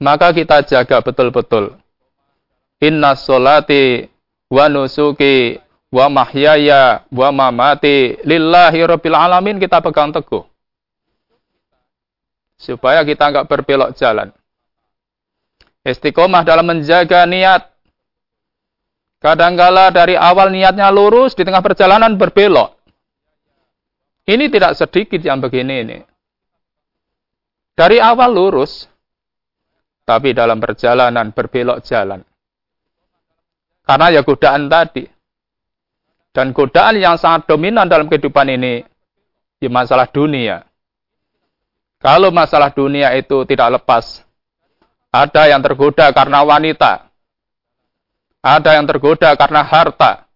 maka kita jaga betul-betul. Inna solati wa nusuki wa mahyaya wa mamati lillahi rabbil alamin kita pegang teguh. Supaya kita enggak berbelok jalan. Istiqomah dalam menjaga niat. Kadangkala dari awal niatnya lurus, di tengah perjalanan berbelok. Ini tidak sedikit yang begini ini. Dari awal lurus, tapi dalam perjalanan berbelok jalan. Karena ya godaan tadi. Dan godaan yang sangat dominan dalam kehidupan ini, di ya masalah dunia. Kalau masalah dunia itu tidak lepas, ada yang tergoda karena wanita, ada yang tergoda karena harta,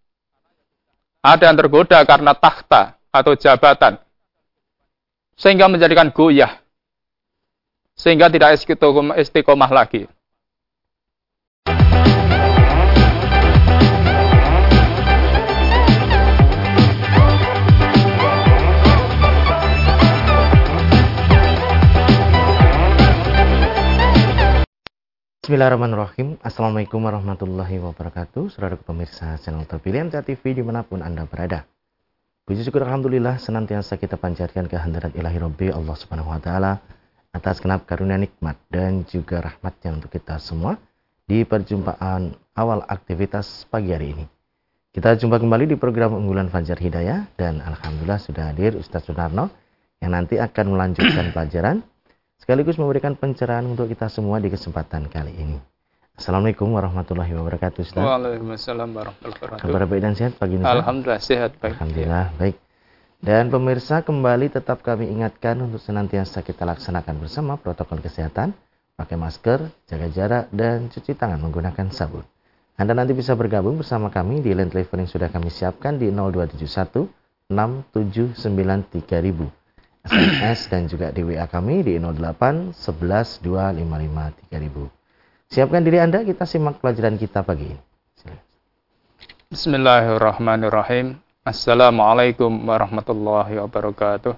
ada yang tergoda karena takhta atau jabatan, sehingga menjadikan goyah sehingga tidak istiqomah lagi. Bismillahirrahmanirrahim. Assalamualaikum warahmatullahi wabarakatuh. Saudara pemirsa channel terpilih MTA TV di mana pun Anda berada. Puji syukur Alhamdulillah senantiasa kita panjatkan kehadiran ilahi Rabbi Allah subhanahu wa ta'ala atas kenap karunia nikmat dan juga rahmatnya untuk kita semua di perjumpaan awal aktivitas pagi hari ini. Kita jumpa kembali di program unggulan Fajar Hidayah dan Alhamdulillah sudah hadir Ustaz Sunarno yang nanti akan melanjutkan pelajaran sekaligus memberikan pencerahan untuk kita semua di kesempatan kali ini. Assalamualaikum warahmatullahi wabarakatuh Ustaz. Waalaikumsalam warahmatullahi wabarakatuh. Kabar baik dan sehat pagi ini? Alhamdulillah sehat baik. Alhamdulillah baik. Dan pemirsa kembali tetap kami ingatkan untuk senantiasa kita laksanakan bersama protokol kesehatan, pakai masker, jaga jarak, dan cuci tangan menggunakan sabun. Anda nanti bisa bergabung bersama kami di line telepon yang sudah kami siapkan di 0271 679 3000. SMS dan juga di WA kami di 08 11 255 3000. Siapkan diri Anda, kita simak pelajaran kita pagi ini. Bismillahirrahmanirrahim. Assalamualaikum warahmatullahi wabarakatuh.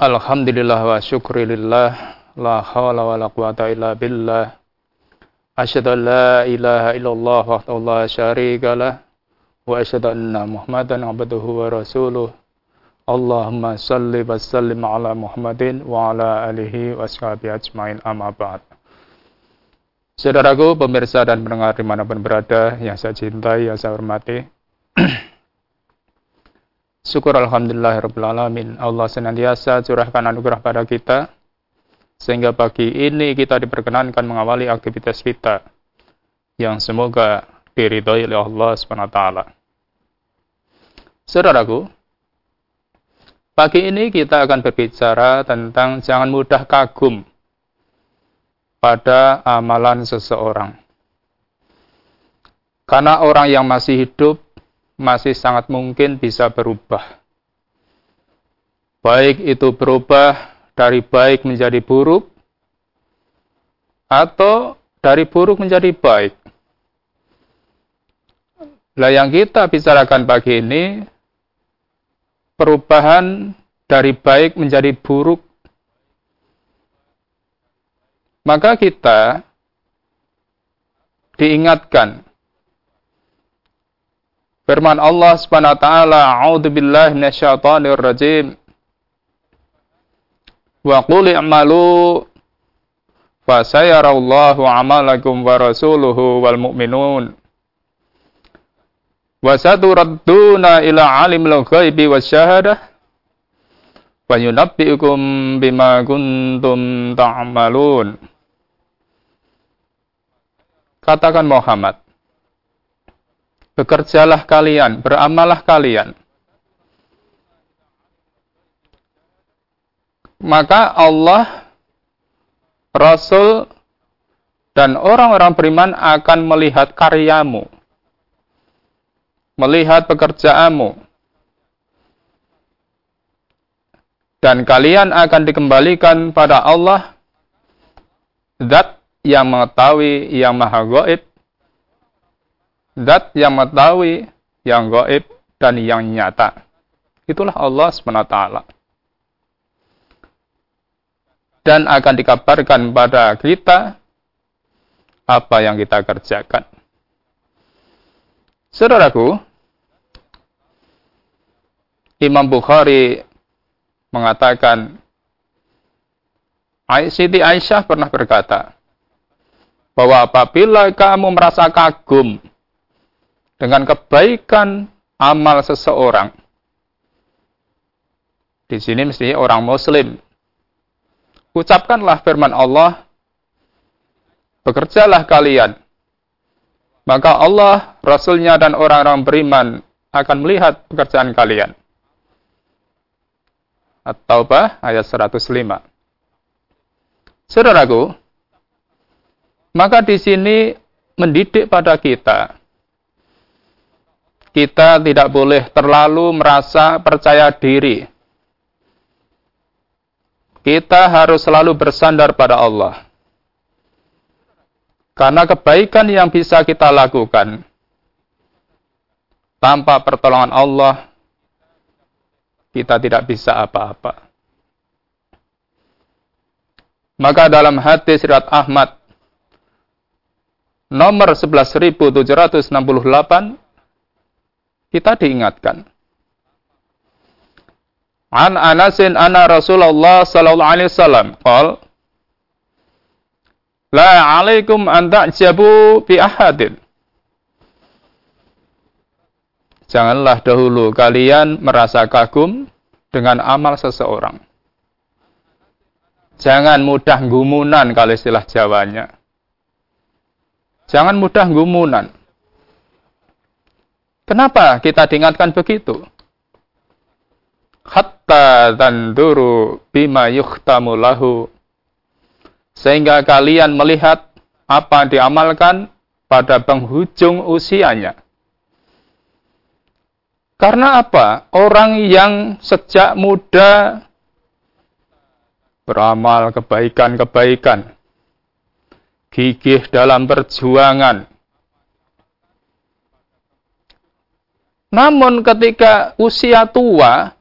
Alhamdulillah wa syukrilillah la hawla wa la quwata illa billah. Asyhadu an la ilaha illallah wahdahu la syarika lah wa asyhadu anna Muhammadan abduhu wa rasuluh. Allahumma salli wa sallim ala Muhammadin wa ala alihi wa sahbihi ajmain amma ba'd. Saudaraku, pemirsa dan pendengar di mana pun berada, yang saya cintai, yang saya hormati, Syukur Alhamdulillahirrahmanirrahim. Allah senantiasa curahkan anugerah pada kita. Sehingga pagi ini kita diperkenankan mengawali aktivitas kita. Yang semoga diridhoi oleh Allah SWT. Saudaraku, pagi ini kita akan berbicara tentang jangan mudah kagum pada amalan seseorang. Karena orang yang masih hidup masih sangat mungkin bisa berubah. Baik itu berubah dari baik menjadi buruk, atau dari buruk menjadi baik. Nah yang kita bicarakan pagi ini, perubahan dari baik menjadi buruk. Maka kita diingatkan Firman Allah Subhanahu wa taala, "A'udzu billahi minasyaitonir rajim." Wa qul i'malu fa sayarallahu 'amalakum wa rasuluhu wal mu'minun. Wa saturadduna ila 'alimil ghaibi wasyahadah wa yunabbi'ukum bima kuntum ta'malun. Katakan Muhammad, bekerjalah kalian, beramalah kalian. Maka Allah, Rasul, dan orang-orang beriman akan melihat karyamu, melihat pekerjaanmu, dan kalian akan dikembalikan pada Allah, Zat yang mengetahui yang maha gaib, Zat yang mengetahui, yang gaib, dan yang nyata. Itulah Allah SWT. dan akan dikabarkan pada kita apa yang kita kerjakan. Saudaraku, Imam Bukhari mengatakan Siti Aisyah pernah berkata bahwa apabila kamu merasa kagum dengan kebaikan amal seseorang, di sini mesti orang Muslim, ucapkanlah firman Allah, bekerjalah kalian, maka Allah, Rasulnya dan orang-orang beriman akan melihat pekerjaan kalian. At-Taubah ayat 105. Saudaraku, maka di sini mendidik pada kita. Kita tidak boleh terlalu merasa percaya diri. Kita harus selalu bersandar pada Allah. Karena kebaikan yang bisa kita lakukan tanpa pertolongan Allah, kita tidak bisa apa-apa. Maka dalam hadis riwayat Ahmad nomor 11768 kita diingatkan. An Anasin anna Rasulullah sallallahu alaihi wasallam qol La alaikum an ta'jabu bi ahadin. Janganlah dahulu kalian merasa kagum dengan amal seseorang. Jangan mudah gumunan kalau istilah Jawanya. Jangan mudah gumunan. Kenapa kita diingatkan begitu? Hatta tanduru bima yuhtamu lahu. Sehingga kalian melihat apa diamalkan pada penghujung usianya. Karena apa? Orang yang sejak muda beramal kebaikan-kebaikan, gigih dalam perjuangan. Namun ketika usia tua,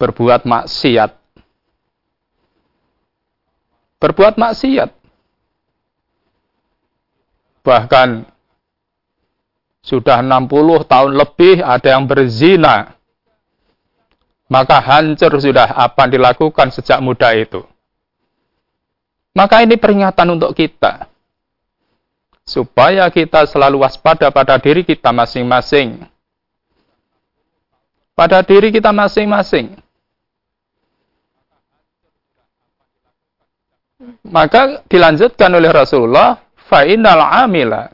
berbuat maksiat. Berbuat maksiat. Bahkan sudah 60 tahun lebih ada yang berzina maka hancur sudah apa yang dilakukan sejak muda itu. Maka ini peringatan untuk kita. Supaya kita selalu waspada pada diri kita masing-masing. Pada diri kita masing-masing. Maka dilanjutkan oleh Rasulullah, fa'inal amila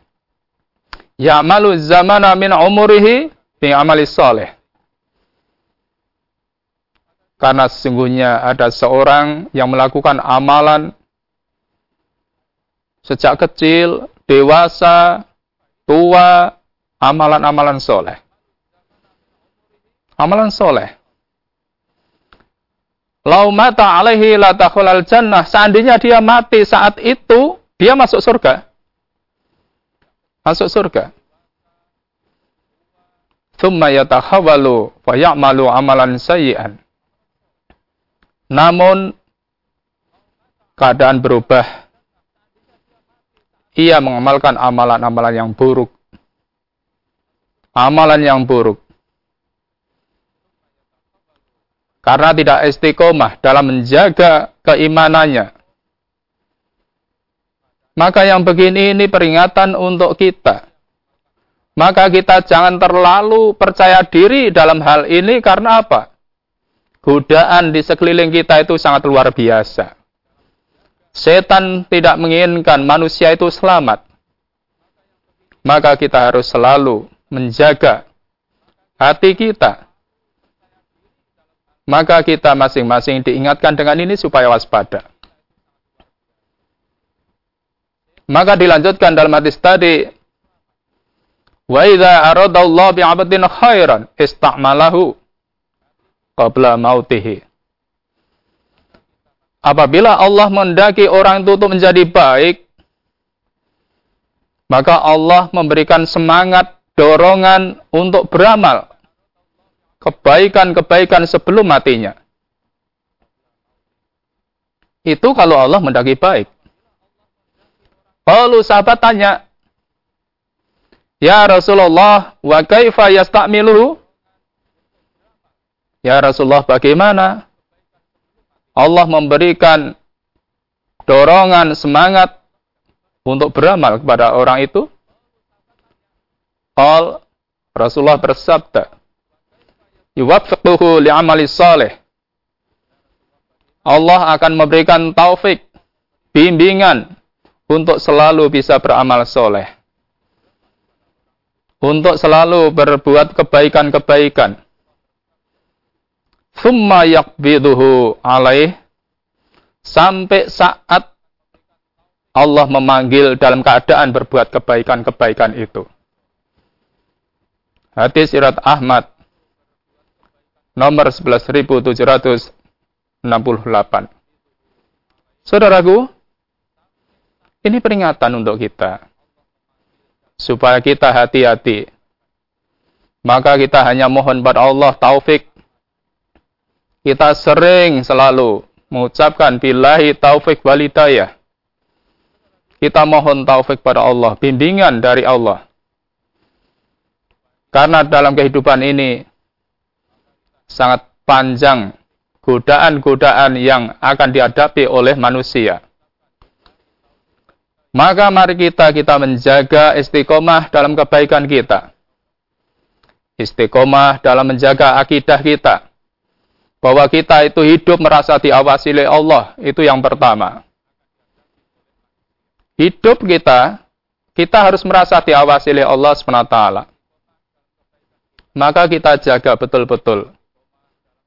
ya'malu zamana min umurihi bi amali soleh. Karena sesungguhnya ada seorang yang melakukan amalan sejak kecil, dewasa, tua, amalan-amalan soleh. Amalan soleh. Lau mata alaihi la al jannah. Seandainya dia mati saat itu, dia masuk surga. Masuk surga. Thumma yatahawalu wa ya'malu amalan sayyi'an. Namun keadaan berubah. Ia mengamalkan amalan-amalan yang buruk. Amalan yang buruk. Karena tidak istiqomah dalam menjaga keimanannya. Maka yang begini ini peringatan untuk kita. Maka kita jangan terlalu percaya diri dalam hal ini karena apa? godaan di sekeliling kita itu sangat luar biasa. Setan tidak menginginkan manusia itu selamat. Maka kita harus selalu menjaga hati kita. Maka kita masing-masing diingatkan dengan ini supaya waspada. Maka dilanjutkan dalam hadis tadi, Wa idza aradallahu bi'abdin khairan ista'malahu qabla mautihi. Apabila Allah mendaki orang itu untuk menjadi baik, maka Allah memberikan semangat, dorongan untuk beramal kebaikan-kebaikan sebelum matinya. Itu kalau Allah mendaki baik. Lalu sahabat tanya, Ya Rasulullah, wa kaifa yasta'miluhu? Ya Rasulullah, bagaimana Allah memberikan dorongan semangat untuk beramal kepada orang itu? Qal Rasulullah bersabda, "Yuwaffiquhu li'amali salih." Allah akan memberikan taufik, bimbingan untuk selalu bisa beramal soleh untuk selalu berbuat kebaikan-kebaikan. Thumma yakbiduhu alaih sampai saat Allah memanggil dalam keadaan berbuat kebaikan-kebaikan itu. Hadis Irat Ahmad nomor 11768. Saudaraku, ini peringatan untuk kita supaya kita hati-hati. Maka kita hanya mohon pada Allah taufik. Kita sering selalu mengucapkan billahi taufik walidayah. Kita mohon taufik pada Allah, bimbingan dari Allah. Karena dalam kehidupan ini sangat panjang godaan-godaan yang akan dihadapi oleh manusia. Maka mari kita kita menjaga istiqomah dalam kebaikan kita. Istiqomah dalam menjaga akidah kita. Bahwa kita itu hidup merasa diawasi oleh Allah, itu yang pertama. Hidup kita, kita harus merasa diawasi oleh Allah SWT. Maka kita jaga betul-betul.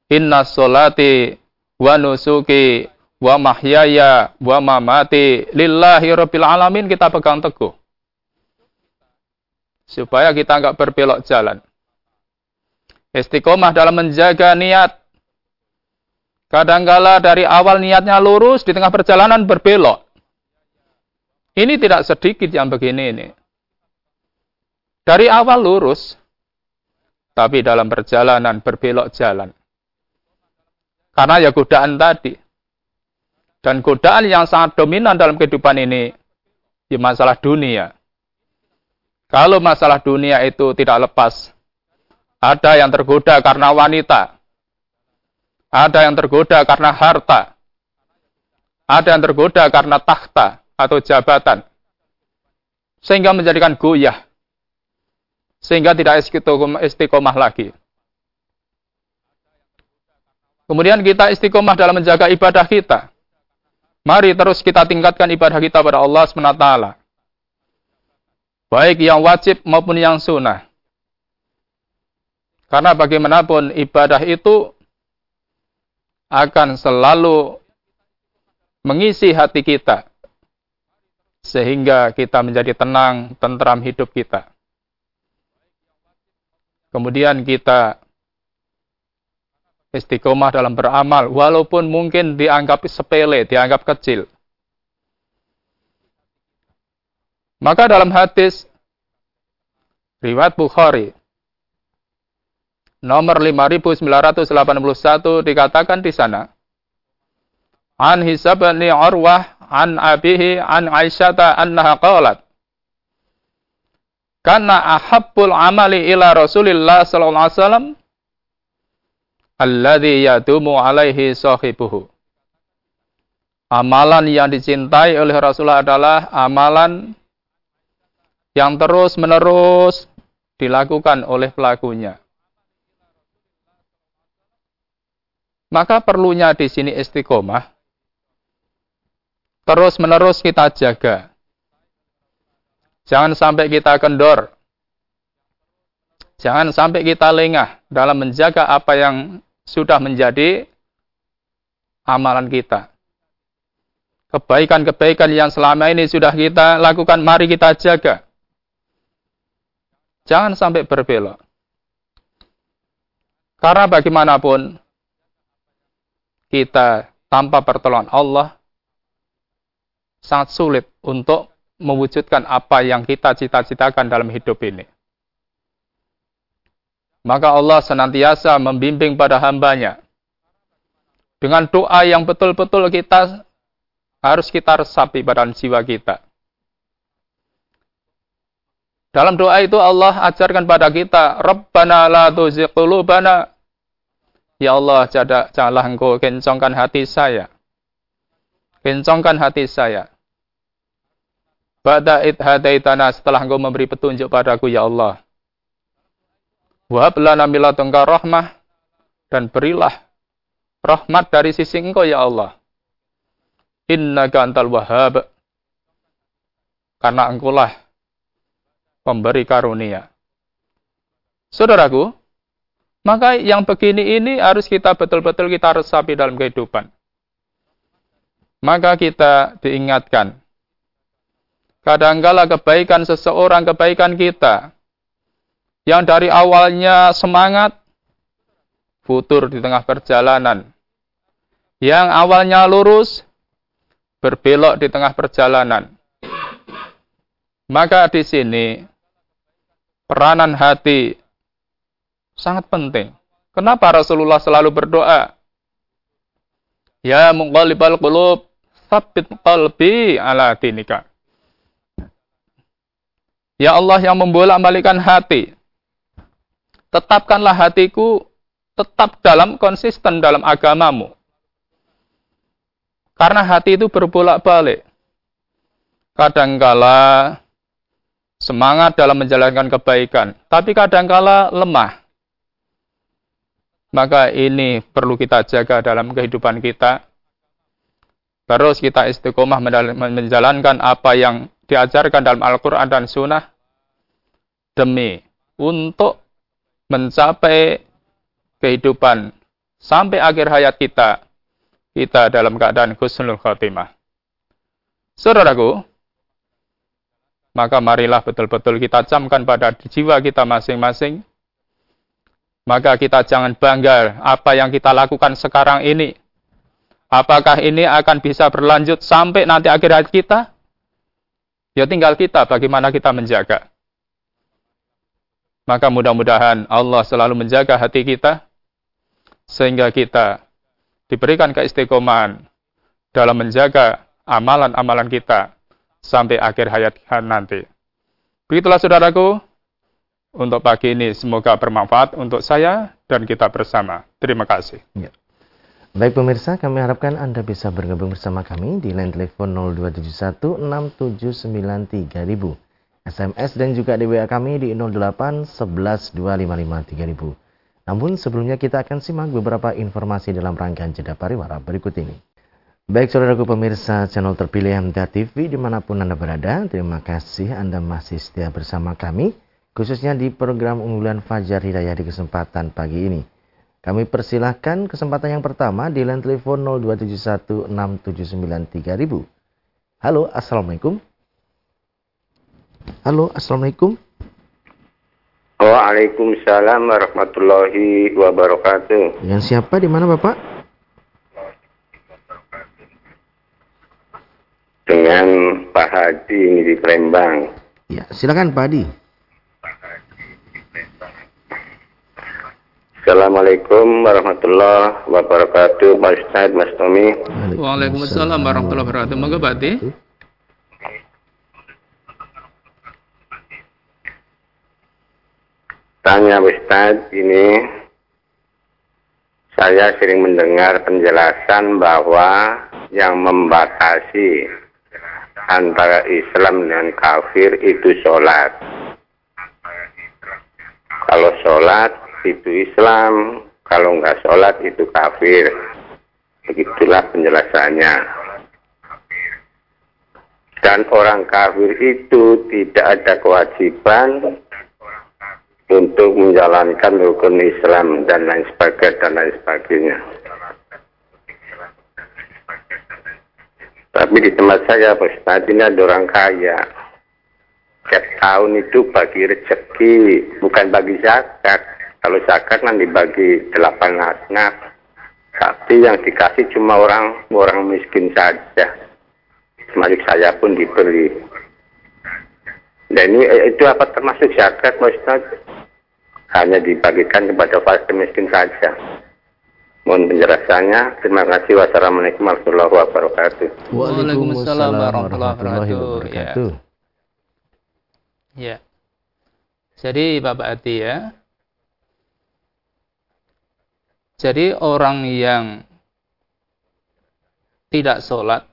Inna solati wa nusuki wa mahyaya wa mamati lillahi rabbil alamin kita pegang teguh. Supaya kita enggak berbelok jalan. Istiqomah dalam menjaga niat. Kadangkala dari awal niatnya lurus, di tengah perjalanan berbelok. Ini tidak sedikit yang begini ini. Dari awal lurus, tapi dalam perjalanan berbelok jalan. Karena ya godaan tadi. Dan godaan yang sangat dominan dalam kehidupan ini di masalah dunia. Kalau masalah dunia itu tidak lepas, ada yang tergoda karena wanita, ada yang tergoda karena harta, ada yang tergoda karena takhta atau jabatan, sehingga menjadikan goyah, sehingga tidak istiqomah lagi. Kemudian kita istiqomah dalam menjaga ibadah kita. Mari terus kita tingkatkan ibadah kita pada Allah SWT. Baik yang wajib maupun yang sunnah. Karena bagaimanapun ibadah itu akan selalu mengisi hati kita. Sehingga kita menjadi tenang, tentram hidup kita. Kemudian kita istiqomah dalam beramal, walaupun mungkin dianggap sepele, dianggap kecil. Maka dalam hadis riwayat Bukhari nomor 5981 dikatakan di sana An Hisab Urwah an abihi an Aisyata annaha qalat Kana ahabbul amali ila Rasulillah sallallahu alaihi wasallam alladhi yadumu alaihi sahibuhu. Amalan yang dicintai oleh Rasulullah adalah amalan yang terus-menerus dilakukan oleh pelakunya. Maka perlunya di sini istiqomah. Terus-menerus kita jaga. Jangan sampai kita kendor. Jangan sampai kita lengah dalam menjaga apa yang sudah menjadi amalan kita. Kebaikan-kebaikan yang selama ini sudah kita lakukan, mari kita jaga. Jangan sampai berbelok. Karena bagaimanapun, kita tanpa pertolongan Allah, sangat sulit untuk mewujudkan apa yang kita cita-citakan dalam hidup ini. Maka Allah senantiasa membimbing pada hambanya. Dengan doa yang betul-betul kita harus kita resapi pada jiwa kita. Dalam doa itu Allah ajarkan pada kita, Rabbana la tuzigh qulubana. Ya Allah, janganlah engkau kencangkan hati saya. Kencangkan hati saya. Ba'da id hadaitana setelah engkau memberi petunjuk padaku ya Allah. Wahab lana miladunka rahmah dan berilah rahmat dari sisi engkau ya Allah. Innaka antal wahhab. Karena engkaulah pemberi karunia. Saudaraku, maka yang begini ini harus kita betul-betul kita resapi dalam kehidupan. Maka kita diingatkan. Kadangkala kebaikan seseorang, kebaikan kita, yang dari awalnya semangat, futur di tengah perjalanan. Yang awalnya lurus, berbelok di tengah perjalanan. Maka di sini peranan hati sangat penting. Kenapa Rasulullah selalu berdoa? Ya muqallibal qulub, tsabbit qalbi ala dinika. Ya Allah yang membolak-balikan hati, tetapkanlah hatiku tetap dalam konsisten dalam agamamu. Karena hati itu berbolak-balik. Kadangkala semangat dalam menjalankan kebaikan, tapi kadangkala lemah. Maka ini perlu kita jaga dalam kehidupan kita. Terus kita istiqomah menjalankan apa yang diajarkan dalam Al-Quran dan Sunnah demi untuk mencapai kehidupan sampai akhir hayat kita, kita dalam keadaan khusnul khatimah. Saudaraku, maka marilah betul-betul kita camkan pada jiwa kita masing-masing. Maka kita jangan bangga apa yang kita lakukan sekarang ini. Apakah ini akan bisa berlanjut sampai nanti akhir hayat kita? Ya tinggal kita bagaimana kita menjaga. Maka mudah-mudahan Allah selalu menjaga hati kita sehingga kita diberikan keistiqomahan dalam menjaga amalan-amalan kita sampai akhir hayat nanti. Begitulah saudaraku, untuk pagi ini semoga bermanfaat untuk saya dan kita bersama. Terima kasih. Ya. Baik pemirsa, kami harapkan Anda bisa bergabung bersama kami di line telepon 02716793000, SMS dan juga di WA kami di 08112553000. Namun sebelumnya kita akan simak beberapa informasi dalam rangkaian jeda pariwara berikut ini. Baik saudaraku pemirsa channel terpilih MTA TV di mana pun Anda berada, terima kasih Anda masih setia bersama kami, khususnya di program unggulan Fajar Hidayah di kesempatan pagi ini. Kami persilahkan kesempatan yang pertama di line telepon 02716793000. Halo, Assalamualaikum. Halo, Assalamualaikum. Waalaikumsalam warahmatullahi wabarakatuh. Yang siapa di mana Bapak? dengan Pak Hadi di Palembang. Ya, silakan Pak Hadi. Assalamualaikum warahmatullahi wabarakatuh, Pak Ustadz, Mas Tommy. Waalaikumsalam warahmatullahi wabarakatuh. Pak Hadi. Tanya Ustadz, ini saya sering mendengar penjelasan bahwa yang membatasi antara Islam dan kafir itu sholat. Kalau sholat itu Islam, kalau nggak sholat itu kafir. Begitulah penjelasannya. Dan orang kafir itu tidak ada kewajiban untuk menjalankan rukun Islam dan lain sebagainya dan lain sebagainya. Tapi di tempat saya, Pak ada orang kaya. Setiap tahun itu bagi rezeki, bukan bagi zakat. Kalau zakat kan dibagi delapan asnaf. Tapi yang dikasih cuma orang orang miskin saja. Termasuk saya pun diberi. Dan ini eh, itu apa termasuk zakat, Pak Ustadz? Hanya dibagikan kepada fakir miskin saja. Mohon penjelasannya. Terima kasih. Wassalamualaikum warahmatullahi wabarakatuh. Waalaikumsalam warahmatullahi wabarakatuh. Ya. Jadi Bapak Ati ya. Jadi orang yang tidak sholat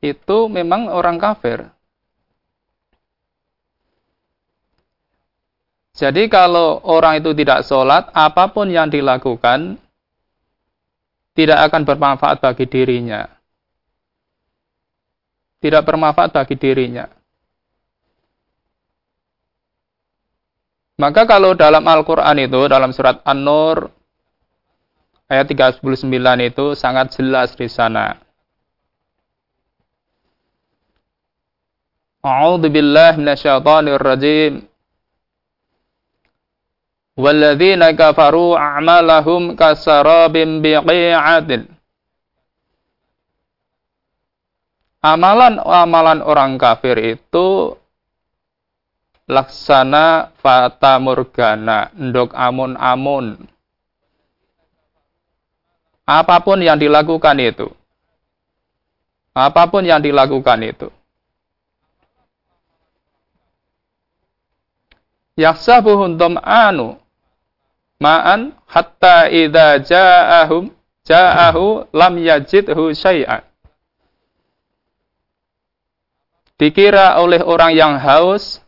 itu memang orang kafir. Jadi kalau orang itu tidak sholat, apa pun yang dilakukan tidak akan bermanfaat bagi dirinya. Tidak bermanfaat bagi dirinya. Maka kalau dalam Al-Quran itu, dalam surat An-Nur, ayat 39 itu sangat jelas di sana. A'udzu billahi minasyaitonir rajim. Walladzina kafaru a'malahum kasarabin biqi'atin. Amalan-amalan orang kafir itu laksana fata morgana, ndok amun-amun. Apa pun yang dilakukan itu. Apa pun yang dilakukan itu. yahsabuhum anu ma'an hatta idza ja'ahum ja'ahu lam yajidhu syai'an dikira oleh orang yang haus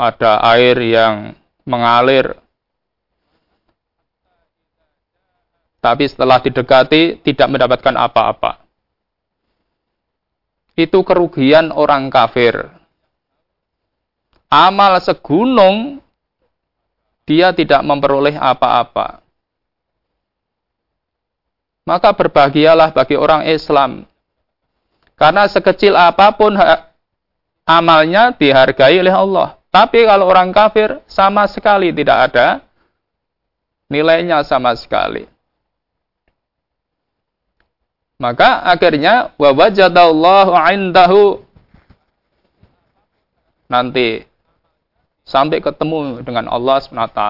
ada air yang mengalir tapi setelah didekati tidak mendapatkan apa-apa itu kerugian orang kafir amal segunung, dia tidak memperoleh apa-apa. Maka berbahagialah bagi orang Islam. Karena sekecil apa pun amalnya dihargai oleh Allah. Tapi kalau orang kafir sama sekali tidak ada nilainya sama sekali. Maka akhirnya wa wajadallahu indahu nanti sampai ketemu dengan Allah SWT.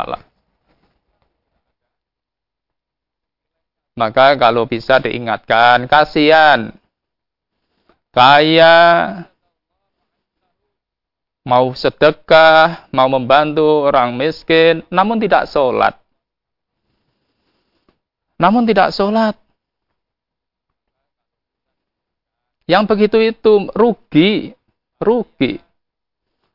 Maka kalau bisa diingatkan, kasihan. Kaya, mau sedekah, mau membantu orang miskin, namun tidak sholat. Namun tidak sholat. Yang begitu itu rugi, rugi.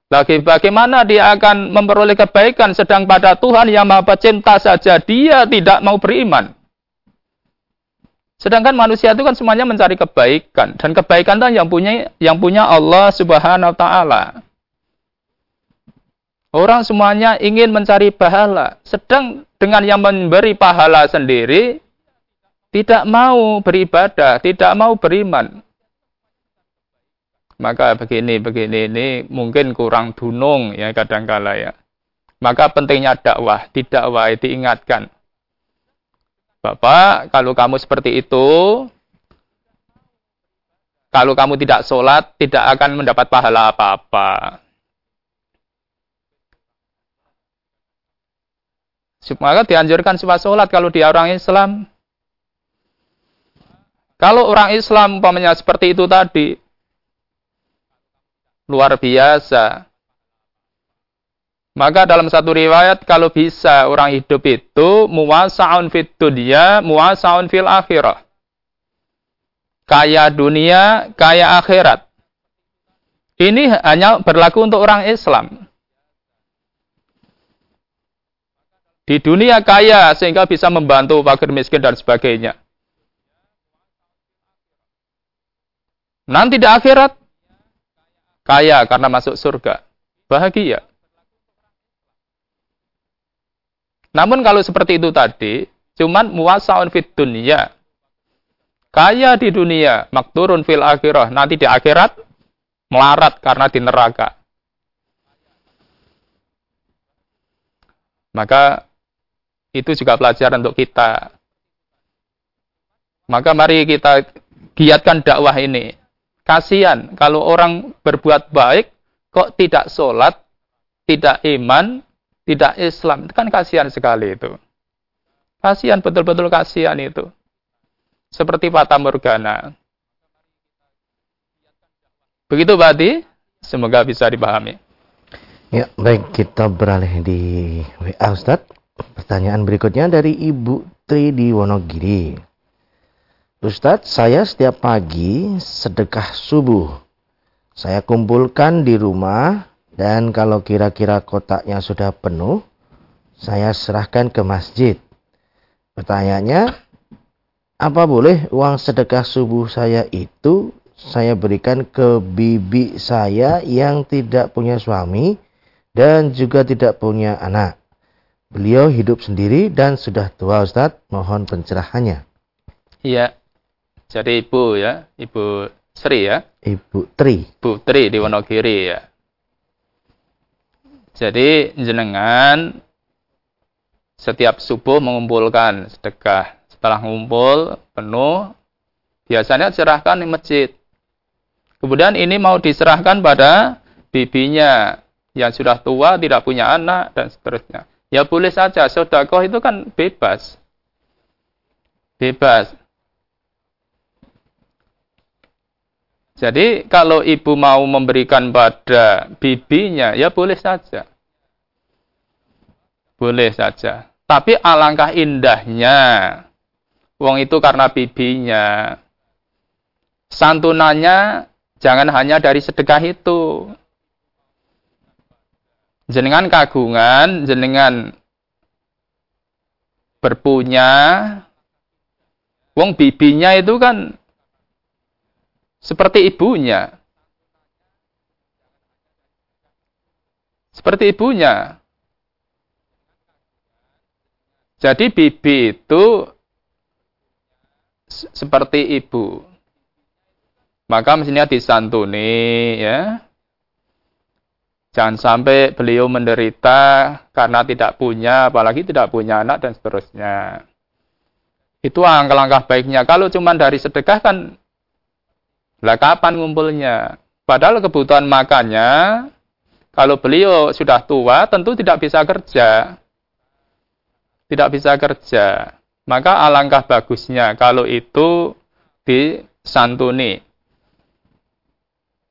Lagi bagaimana dia akan memperoleh kebaikan sedang pada Tuhan yang Maha Pencipta saja dia tidak mau beriman. Sedangkan manusia itu kan semuanya mencari kebaikan dan kebaikan itu yang punya yang punya Allah Subhanahu wa taala. Orang semuanya ingin mencari pahala, sedang dengan yang memberi pahala sendiri tidak mau beribadah, tidak mau beriman. Maka begini, begini ini mungkin kurang dunung ya kadangkala ya. Maka pentingnya dakwah, di dakwah diingatkan. Bapak, kalau kamu seperti itu, kalau kamu tidak sholat, tidak akan mendapat pahala apa-apa. Maka dianjurkan supaya sholat kalau dia orang Islam. Kalau orang Islam umpamanya seperti itu tadi, luar biasa. Maka dalam satu riwayat kalau bisa orang hidup itu muwasa'un fit dunya, muwasa'un fil akhirah. Kaya dunia, kaya akhirat. Ini hanya berlaku untuk orang Islam. Di dunia kaya sehingga bisa membantu fakir miskin dan sebagainya. Nanti di akhirat Kaya karena masuk surga. Bahagia. Namun kalau seperti itu tadi, cuman muasaun fit dunia. Kaya di dunia, makturun fil akhirah. Nanti di akhirat, melarat karena di neraka. Maka itu juga pelajaran untuk kita. Maka mari kita giatkan dakwah ini Kasihan kalau orang berbuat baik kok tidak sholat, tidak iman, tidak Islam. Itu kan kasihan sekali itu. Kasihan, betul-betul kasihan itu. Seperti Fata Morgana. Begitu berarti, semoga bisa dipahami. Ya, baik kita beralih di WA Ustaz. Pertanyaan berikutnya dari Ibu Tri di Wonogiri. Ustadz, saya setiap pagi sedekah subuh. Saya kumpulkan di rumah dan kalau kira-kira kotaknya sudah penuh, saya serahkan ke masjid. Pertanyaannya, apa boleh uang sedekah subuh saya itu saya berikan ke bibi saya yang tidak punya suami dan juga tidak punya anak? Beliau hidup sendiri dan sudah tua Ustadz, mohon pencerahannya. Iya, jadi ibu ya, ibu Sri ya. Ibu Tri. Ibu Tri di Wonogiri ya. Jadi jenengan setiap subuh mengumpulkan sedekah. Setelah ngumpul penuh, biasanya serahkan di masjid. Kemudian ini mau diserahkan pada bibinya yang sudah tua, tidak punya anak, dan seterusnya. Ya boleh saja, sodakoh itu kan bebas. Bebas. Jadi kalau ibu mau memberikan pada bibinya, ya boleh saja. Boleh saja. Tapi alangkah indahnya. Wong itu karena bibinya. Santunannya jangan hanya dari sedekah itu. Jenengan kagungan, jenengan berpunya. Wong bibinya itu kan seperti ibunya. Seperti ibunya. Jadi bibi itu seperti ibu. Maka mestinya disantuni ya. Jangan sampai beliau menderita karena tidak punya, apalagi tidak punya anak dan seterusnya. Itu langkah-langkah baiknya. Kalau cuma dari sedekah kan lah kapan ngumpulnya? Padahal kebutuhan makannya, kalau beliau sudah tua, tentu tidak bisa kerja. Tidak bisa kerja. Maka alangkah bagusnya kalau itu disantuni.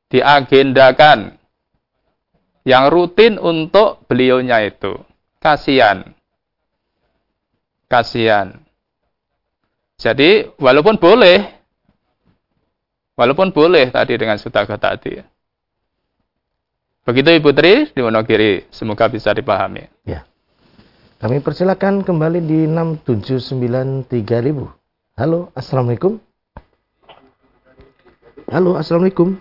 Diagendakan. Yang rutin untuk beliaunya itu. Kasihan. Kasihan. Jadi, walaupun boleh Walaupun boleh tadi dengan sutaka tadi. Begitu Ibu Tri di Wonogiri, semoga bisa dipahami. Ya. Kami persilakan kembali di 6793000. Halo, Assalamualaikum. Halo, Assalamualaikum.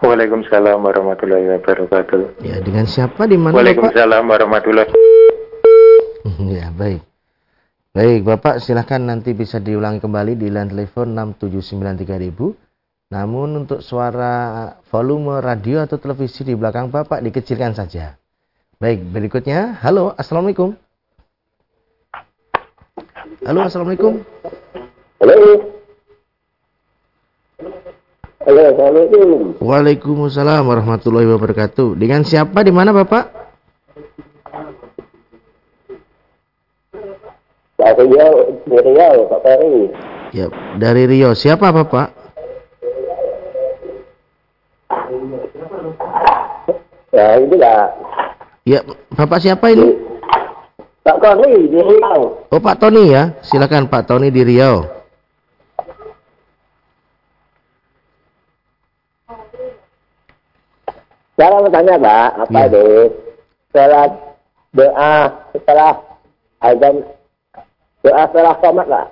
Waalaikumsalam warahmatullahi wabarakatuh. Ya, dengan siapa di mana Waalaikumsalam warahmatullahi Ya, baik. Baik, Bapak silahkan nanti bisa diulangi kembali di line telepon 6793000 namun untuk suara volume radio atau televisi di belakang Bapak dikecilkan saja. Baik, berikutnya. Halo, Assalamualaikum. Halo, Assalamualaikum. Halo. Assalamualaikum. Waalaikumsalam warahmatullahi wabarakatuh. Dengan siapa di mana Bapak? Pak Riau, dari Riau, Pak Ferry. Ya, dari Rio. Siapa Bapak? Ya, itu lah. Ya, Bapak siapa ini? Pak Tony di Riau. Oh, Pak Tony ya. Silakan Pak Tony di Riau. Saya mau tanya, Pak, apa Ya. itu? Salat doa setelah azan doa setelah komat, Pak.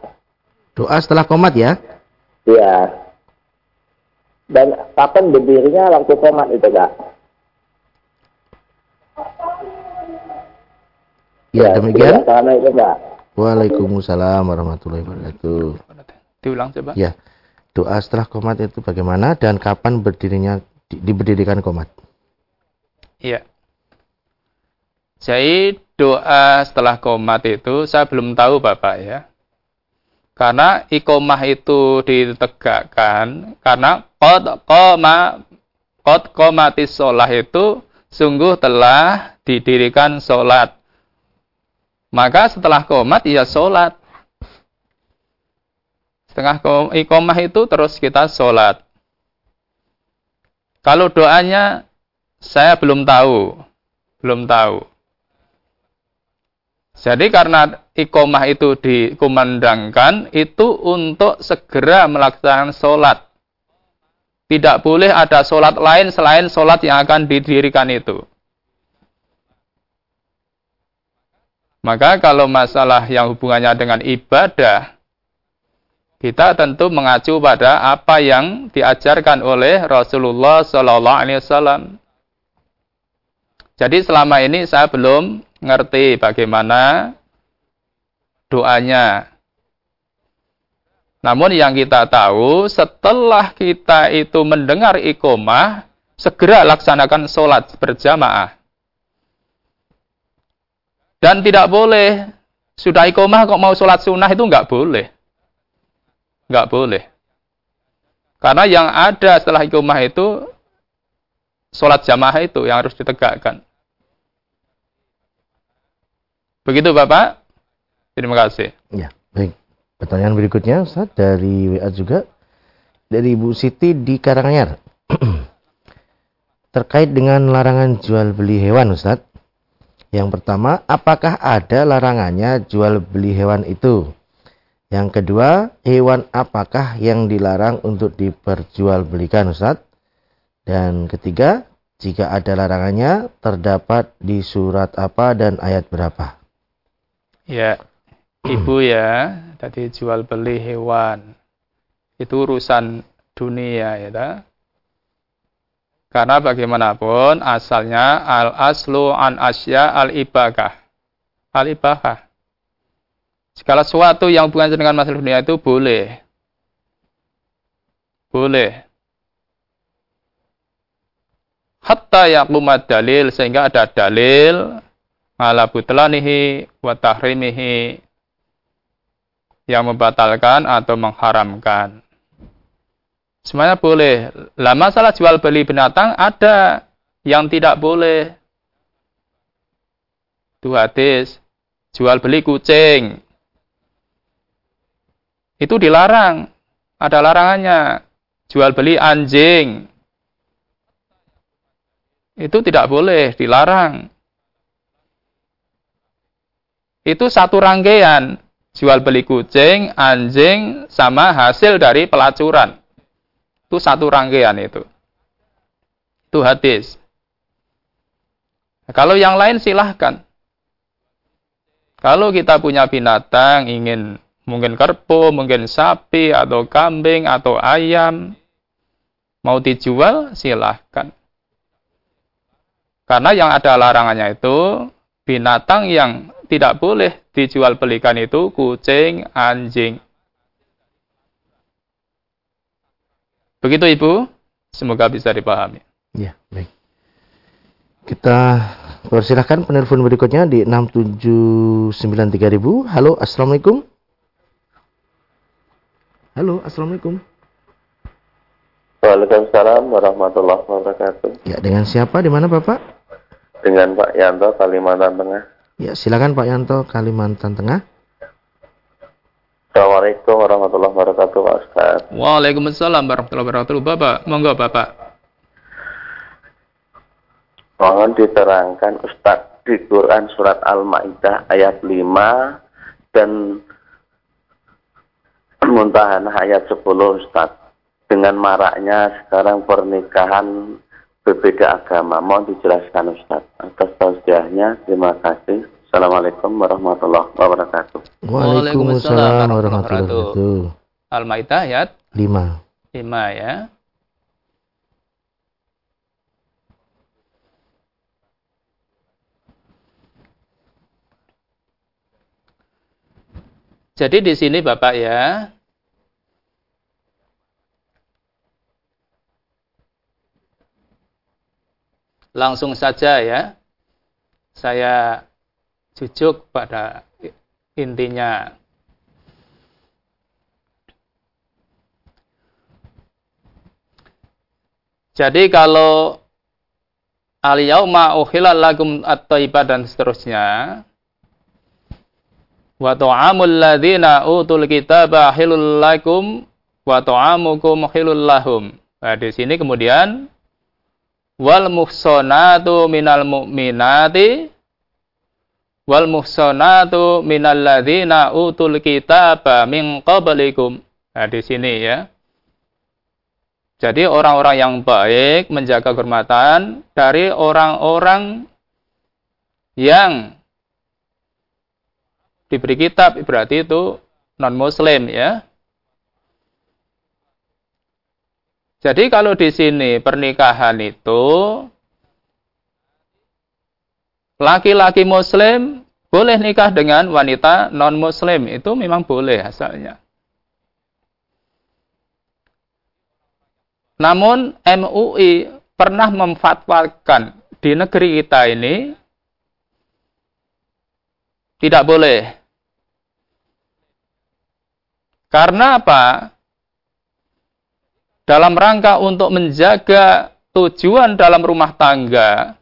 Doa setelah komat ya. Iya. Dan kapan berdirinya waktu komat itu, Pak? Ya, demikian. Karena itu, Pak. Waalaikumsalam warahmatullahi wabarakatuh. Diulang coba. Ya. Doa setelah komat itu bagaimana dan kapan berdirinya di, diberdirikan komat? Iya. Jadi doa setelah komat itu saya belum tahu Bapak ya. Karena ikomah itu ditegakkan karena qad qama qad qamatis shalah itu sungguh telah didirikan salat. Maka setelah komat ya salat. Setengah ikomah itu terus kita salat. Kalau doanya saya belum tahu, belum tahu. Jadi karena ikomah itu dikumandangkan, itu untuk segera melaksanakan sholat. Tidak boleh ada sholat lain selain sholat yang akan didirikan itu. Maka kalau masalah yang hubungannya dengan ibadah, kita tentu mengacu pada apa yang diajarkan oleh Rasulullah Sallallahu Alaihi Wasallam. Jadi selama ini saya belum ngerti bagaimana doanya. Namun yang kita tahu setelah kita itu mendengar ikomah, segera laksanakan sholat berjamaah. Dan tidak boleh, sudah ikomah kok mau sholat sunnah itu nggak boleh. Nggak boleh. Karena yang ada setelah ikomah itu, sholat jamaah itu yang harus ditegakkan. Begitu Bapak. Terima kasih. Ya, baik. Pertanyaan berikutnya Ustaz dari WA juga dari Ibu Siti di Karanganyar. Terkait dengan larangan jual beli hewan Ustaz. Yang pertama, apakah ada larangannya jual beli hewan itu? Yang kedua, hewan apakah yang dilarang untuk diperjualbelikan Ustaz? Dan ketiga, jika ada larangannya, terdapat di surat apa dan ayat berapa? Ya, ibu ya, tadi jual beli hewan. Itu urusan dunia ya. Ta? Karena bagaimanapun asalnya al aslu an asya al ibakah. Al ibakah. Segala sesuatu yang bukan dengan masalah dunia itu boleh. Boleh. Hatta yaqumat dalil sehingga ada dalil ala butlanihi wa tahrimihi yang membatalkan atau mengharamkan. Semuanya boleh. Lah masalah jual beli binatang ada yang tidak boleh. Itu hadis. Jual beli kucing. Itu dilarang. Ada larangannya. Jual beli anjing. Itu tidak boleh, dilarang itu satu rangkaian jual beli kucing, anjing, sama hasil dari pelacuran. Itu satu rangkaian itu. Itu hadis. kalau yang lain silahkan. Kalau kita punya binatang, ingin mungkin kerbau, mungkin sapi, atau kambing, atau ayam, mau dijual, silahkan. Karena yang ada larangannya itu, binatang yang tidak boleh dijual belikan itu kucing, anjing. Begitu Ibu, semoga bisa dipahami. Ya, baik. Kita persilahkan penelpon berikutnya di 6793000. Halo, Assalamualaikum. Halo, Assalamualaikum. Waalaikumsalam warahmatullahi wabarakatuh. Ya, dengan siapa? Di mana Bapak? Dengan Pak Yanto, Kalimantan Tengah. Ya, silakan Pak Yanto, Kalimantan Tengah. Assalamualaikum warahmatullahi wabarakatuh, Pak Ustaz. Waalaikumsalam warahmatullahi wabarakatuh, Bapak. Monggo, Bapak. Mohon diterangkan Ustaz di Quran surat Al-Maidah ayat 5 dan muntahan ayat 10 Ustaz. Dengan maraknya sekarang pernikahan berbeda agama. Mohon dijelaskan Ustaz. Atas tausiahnya, terima kasih. Assalamualaikum warahmatullahi wabarakatuh. Waalaikumsalam warahmatullahi wabarakatuh. Al-Maidah ayat 5. 5 ya. Jadi di sini Bapak ya, langsung saja ya. Saya jujuk pada intinya. Jadi kalau al-yauma lakum at dan seterusnya wa ta'amul ladzina utul kitaba hilul lakum wa ta'amukum hilul lahum. Nah, di sini kemudian wal muhsanatu minal mu'minati wal muhsanatu minal ladzina utul kitaba min qablikum. Nah, di sini ya. Jadi orang-orang yang baik menjaga kehormatan dari orang-orang yang diberi kitab berarti itu non muslim ya. Jadi kalau di sini pernikahan itu laki-laki muslim boleh nikah dengan wanita non muslim itu memang boleh asalnya. Namun MUI pernah memfatwakan di negeri kita ini tidak boleh karena apa? Dalam rangka untuk menjaga tujuan dalam rumah tangga.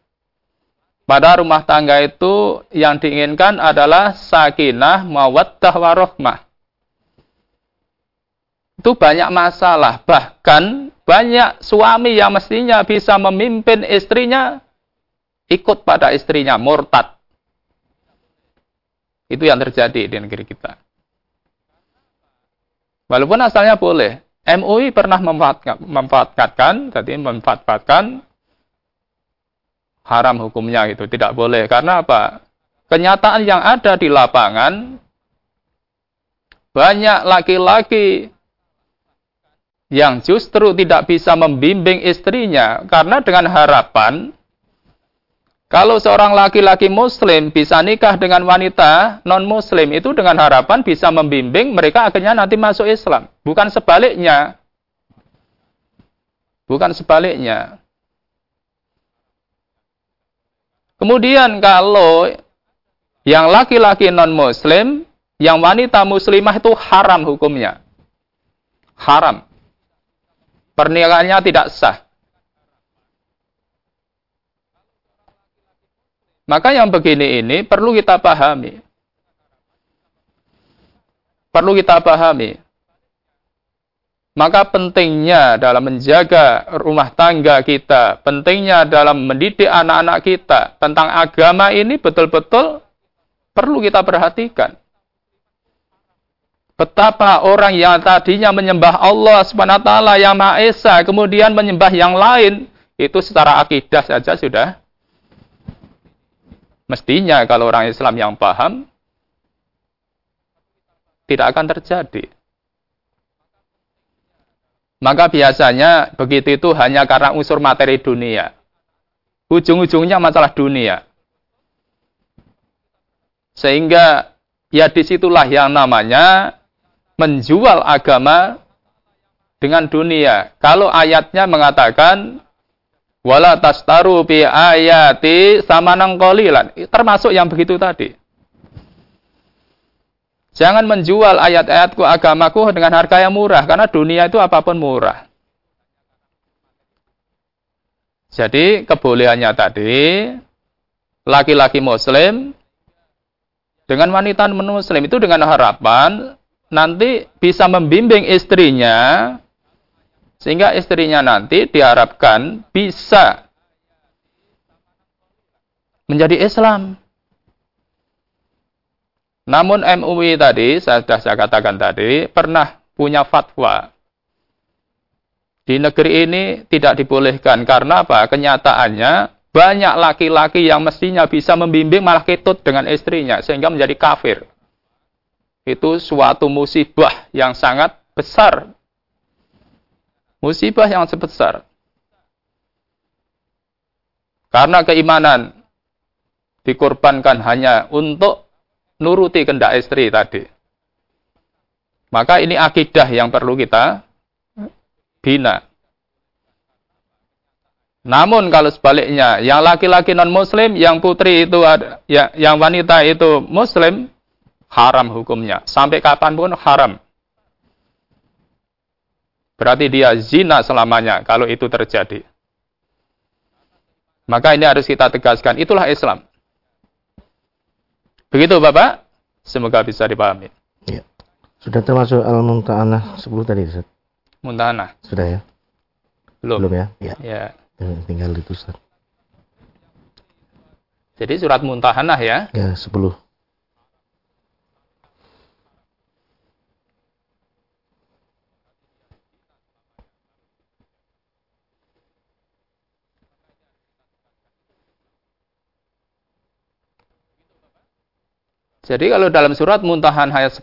Pada rumah tangga itu yang diinginkan adalah sakinah, mawaddah, warohmah. Itu banyak masalah. Bahkan banyak suami yang mestinya bisa memimpin istrinya ikut pada istrinya, murtad. Itu yang terjadi di negeri kita. Walaupun asalnya boleh. MUI pernah memanfaatkan, tadi memanfaatkan haram hukumnya itu tidak boleh karena apa? Kenyataan yang ada di lapangan banyak laki-laki yang justru tidak bisa membimbing istrinya karena dengan harapan kalau seorang laki-laki muslim bisa nikah dengan wanita non-muslim itu dengan harapan bisa membimbing mereka akhirnya nanti masuk Islam. Bukan sebaliknya. Bukan sebaliknya. Kemudian kalau yang laki-laki non-muslim, yang wanita muslimah itu haram hukumnya. Haram. Pernikahannya tidak sah. Maka yang begini ini perlu kita pahami. Perlu kita pahami. Maka pentingnya dalam menjaga rumah tangga kita, pentingnya dalam mendidik anak-anak kita tentang agama ini betul-betul perlu kita perhatikan. Betapa orang yang tadinya menyembah Allah SWT yang Maha Esa, kemudian menyembah yang lain, itu secara akidah saja sudah Mestinya kalau orang Islam yang paham, tidak akan terjadi. Maka biasanya begitu itu hanya karena unsur materi dunia. Ujung-ujungnya masalah dunia. Sehingga ya di situlah yang namanya menjual agama dengan dunia. Kalau ayatnya mengatakan Wala tastaru bi ayati samanang qalilan. Termasuk yang begitu tadi. Jangan menjual ayat-ayatku agamaku dengan harga yang murah karena dunia itu apa pun murah. Jadi kebolehannya tadi laki-laki muslim dengan wanita muslim itu dengan harapan nanti bisa membimbing istrinya sehingga istrinya nanti diharapkan bisa menjadi Islam. Namun MUI tadi, saya sudah saya katakan tadi, pernah punya fatwa. Di negeri ini tidak dibolehkan. Karena apa? Kenyataannya banyak laki-laki yang mestinya bisa membimbing malah ketut dengan istrinya. Sehingga menjadi kafir. Itu suatu musibah yang sangat besar Musibah yang sebesar. Karena keimanan dikorbankan hanya untuk nuruti kendak istri tadi. Maka ini akidah yang perlu kita bina. Namun kalau sebaliknya, yang laki-laki non muslim, yang putri itu ya, yang wanita itu muslim, haram hukumnya. Sampai kapan pun haram. Berarti dia zina selamanya kalau itu terjadi. Maka ini harus kita tegaskan. Itulah Islam. Begitu Bapak. Semoga bisa dipahami. Ya. Sudah termasuk Al-Mumtahanah 10 tadi Ustaz? Muntahanah. Sudah ya? Belum. Belum ya? Ya. Ya. Tinggal itu Ustaz. Jadi surat Muntahanah ya. Ya, 10. Jadi kalau dalam surat Muntahan ayat 10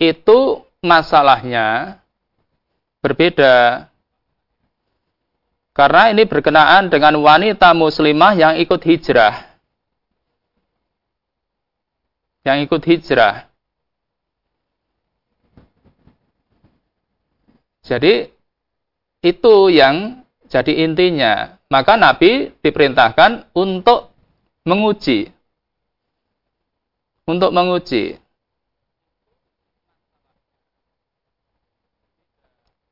itu masalahnya berbeda. Karena ini berkenaan dengan wanita muslimah yang ikut hijrah. Yang ikut hijrah. Jadi itu yang jadi intinya. Maka Nabi diperintahkan untuk menguji. Untuk menguji.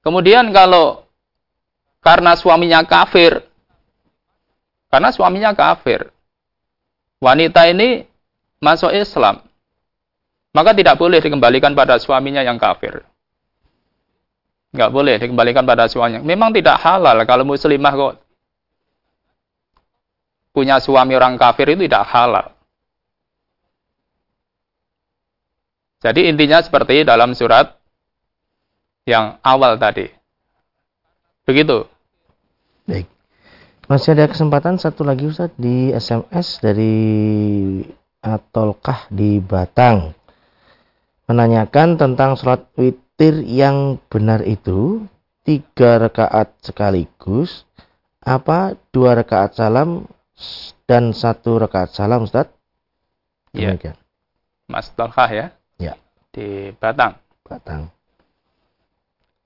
Kemudian kalau karena suaminya kafir, karena suaminya kafir, wanita ini masuk Islam, maka tidak boleh dikembalikan pada suaminya yang kafir. Nggak boleh dikembalikan pada suaminya. Memang tidak halal kalau muslimah kok punya suami orang kafir itu tidak halal. Jadi intinya seperti dalam surat yang awal tadi. Begitu. Baik. Masih ada kesempatan satu lagi Ustaz di SMS dari Atolkah di Batang. Menanyakan tentang sholat witir yang benar itu tiga rakaat sekaligus apa dua rakaat salam dan satu rakaat salam Ustaz? Iya. Mas Tolkah ya? Ya. Di Batang. Batang.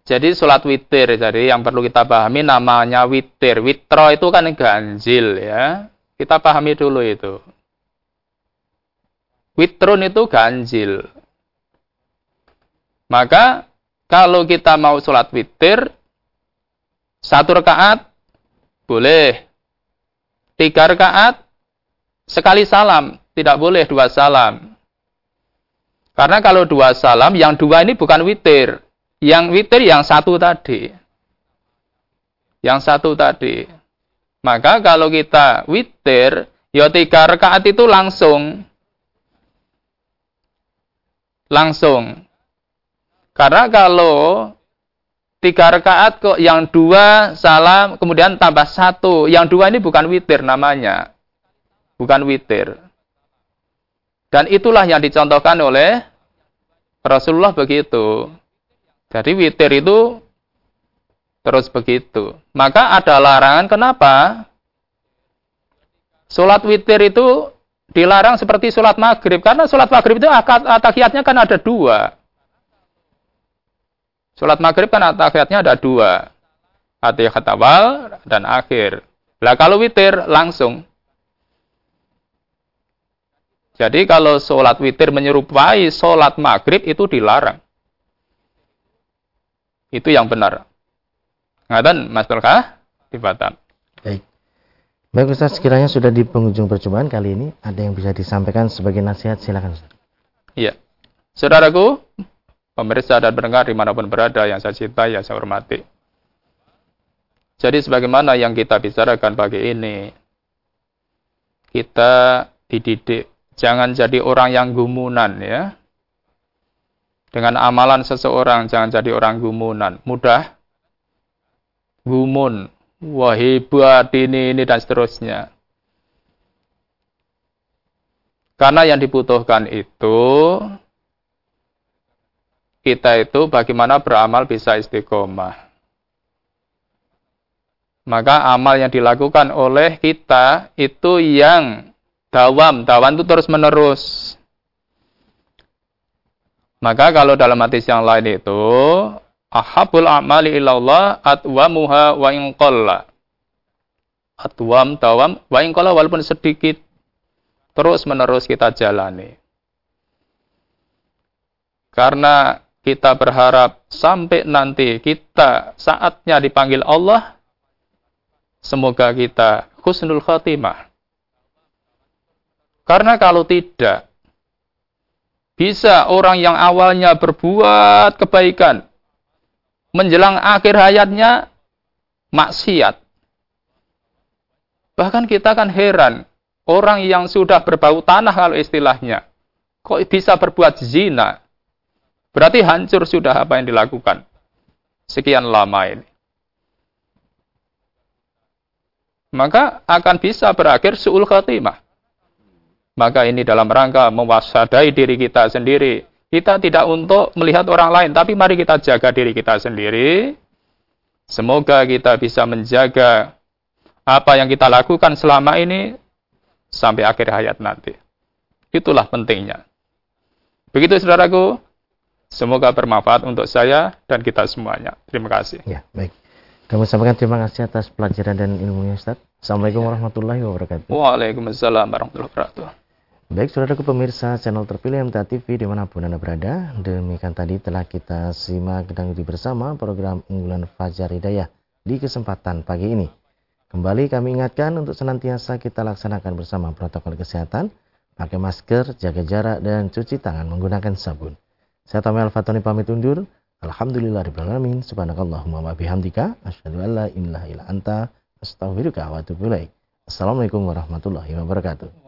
Jadi sholat witir, jadi yang perlu kita pahami namanya witir. Witro itu kan ganjil ya. Kita pahami dulu itu. Witrun itu ganjil. Maka kalau kita mau sholat witir, satu rakaat boleh. Tiga rakaat sekali salam, tidak boleh dua salam. Karena kalau dua salam, yang dua ini bukan witir, yang witir yang satu tadi. Yang satu tadi. Maka kalau kita witir, ya tiga rakaat itu langsung. Langsung. Karena kalau tiga rakaat kok yang dua salam kemudian tambah satu. Yang dua ini bukan witir namanya. Bukan witir. Dan itulah yang dicontohkan oleh Rasulullah begitu. Jadi witir itu terus begitu. Maka ada larangan kenapa? Sholat witir itu dilarang seperti sholat maghrib. Karena sholat maghrib itu atahiyatnya kan ada dua. Sholat maghrib kan atahiyatnya ada dua. Atahiyat awal dan akhir. Lah kalau witir langsung. Jadi kalau sholat witir menyerupai sholat maghrib itu dilarang. Itu yang benar. Ngadan Mas Tulkah di Batam. Baik. Baik Ustaz, sekiranya sudah di penghujung percobaan kali ini, ada yang bisa disampaikan sebagai nasihat, silakan Ustaz. Iya. Saudaraku, pemirsa dan pendengar di mana pun berada yang saya cintai, yang saya hormati. Jadi sebagaimana yang kita bicarakan pagi ini, kita dididik jangan jadi orang yang gumunan ya. Dengan amalan seseorang jangan jadi orang gumunan. Mudah gumun. Wah hebat ini, ini dan seterusnya. Karena yang dibutuhkan itu kita itu bagaimana beramal bisa istiqomah. Maka amal yang dilakukan oleh kita itu yang dawam, dawam itu terus menerus. Maka kalau dalam hadis yang lain itu ahabul a'mali ilallah atwamuha wa in qalla. Atwam tawam wa in qalla walaupun sedikit terus menerus kita jalani. Karena kita berharap sampai nanti kita saatnya dipanggil Allah, semoga kita husnul khatimah. Karena kalau tidak, bisa orang yang awalnya berbuat kebaikan, menjelang akhir hayatnya maksiat. Bahkan kita kan heran, orang yang sudah berbau tanah kalau istilahnya, kok bisa berbuat zina? Berarti hancur sudah apa yang dilakukan. Sekian lama ini. Maka akan bisa berakhir su'ul khatimah. Maka ini dalam rangka mewaspadai diri kita sendiri. Kita tidak untuk melihat orang lain, tapi mari kita jaga diri kita sendiri. Semoga kita bisa menjaga apa yang kita lakukan selama ini sampai akhir hayat nanti. Itulah pentingnya. Begitu saudaraku, semoga bermanfaat untuk saya dan kita semuanya. Terima kasih. Ya, baik. Kami sampaikan terima kasih atas pelajaran dan ilmunya Ustaz. Assalamualaikum warahmatullahi wabarakatuh. Waalaikumsalam warahmatullahi wabarakatuh. Baik, saudaraku pemirsa channel terpilih MTA TV di mana pun Anda berada. Demikian tadi telah kita simak dan bersama program unggulan Fajar Hidayah di kesempatan pagi ini. Kembali kami ingatkan untuk senantiasa kita laksanakan bersama protokol kesehatan, pakai masker, jaga jarak, dan cuci tangan menggunakan sabun. Saya Tommy Al-Fatoni pamit undur. Alhamdulillah Alamin. Subhanakallahumma wa bihamdika. Asyhadu an la ilaha illa anta. Astaghfiruka wa atubu Assalamualaikum warahmatullahi wabarakatuh.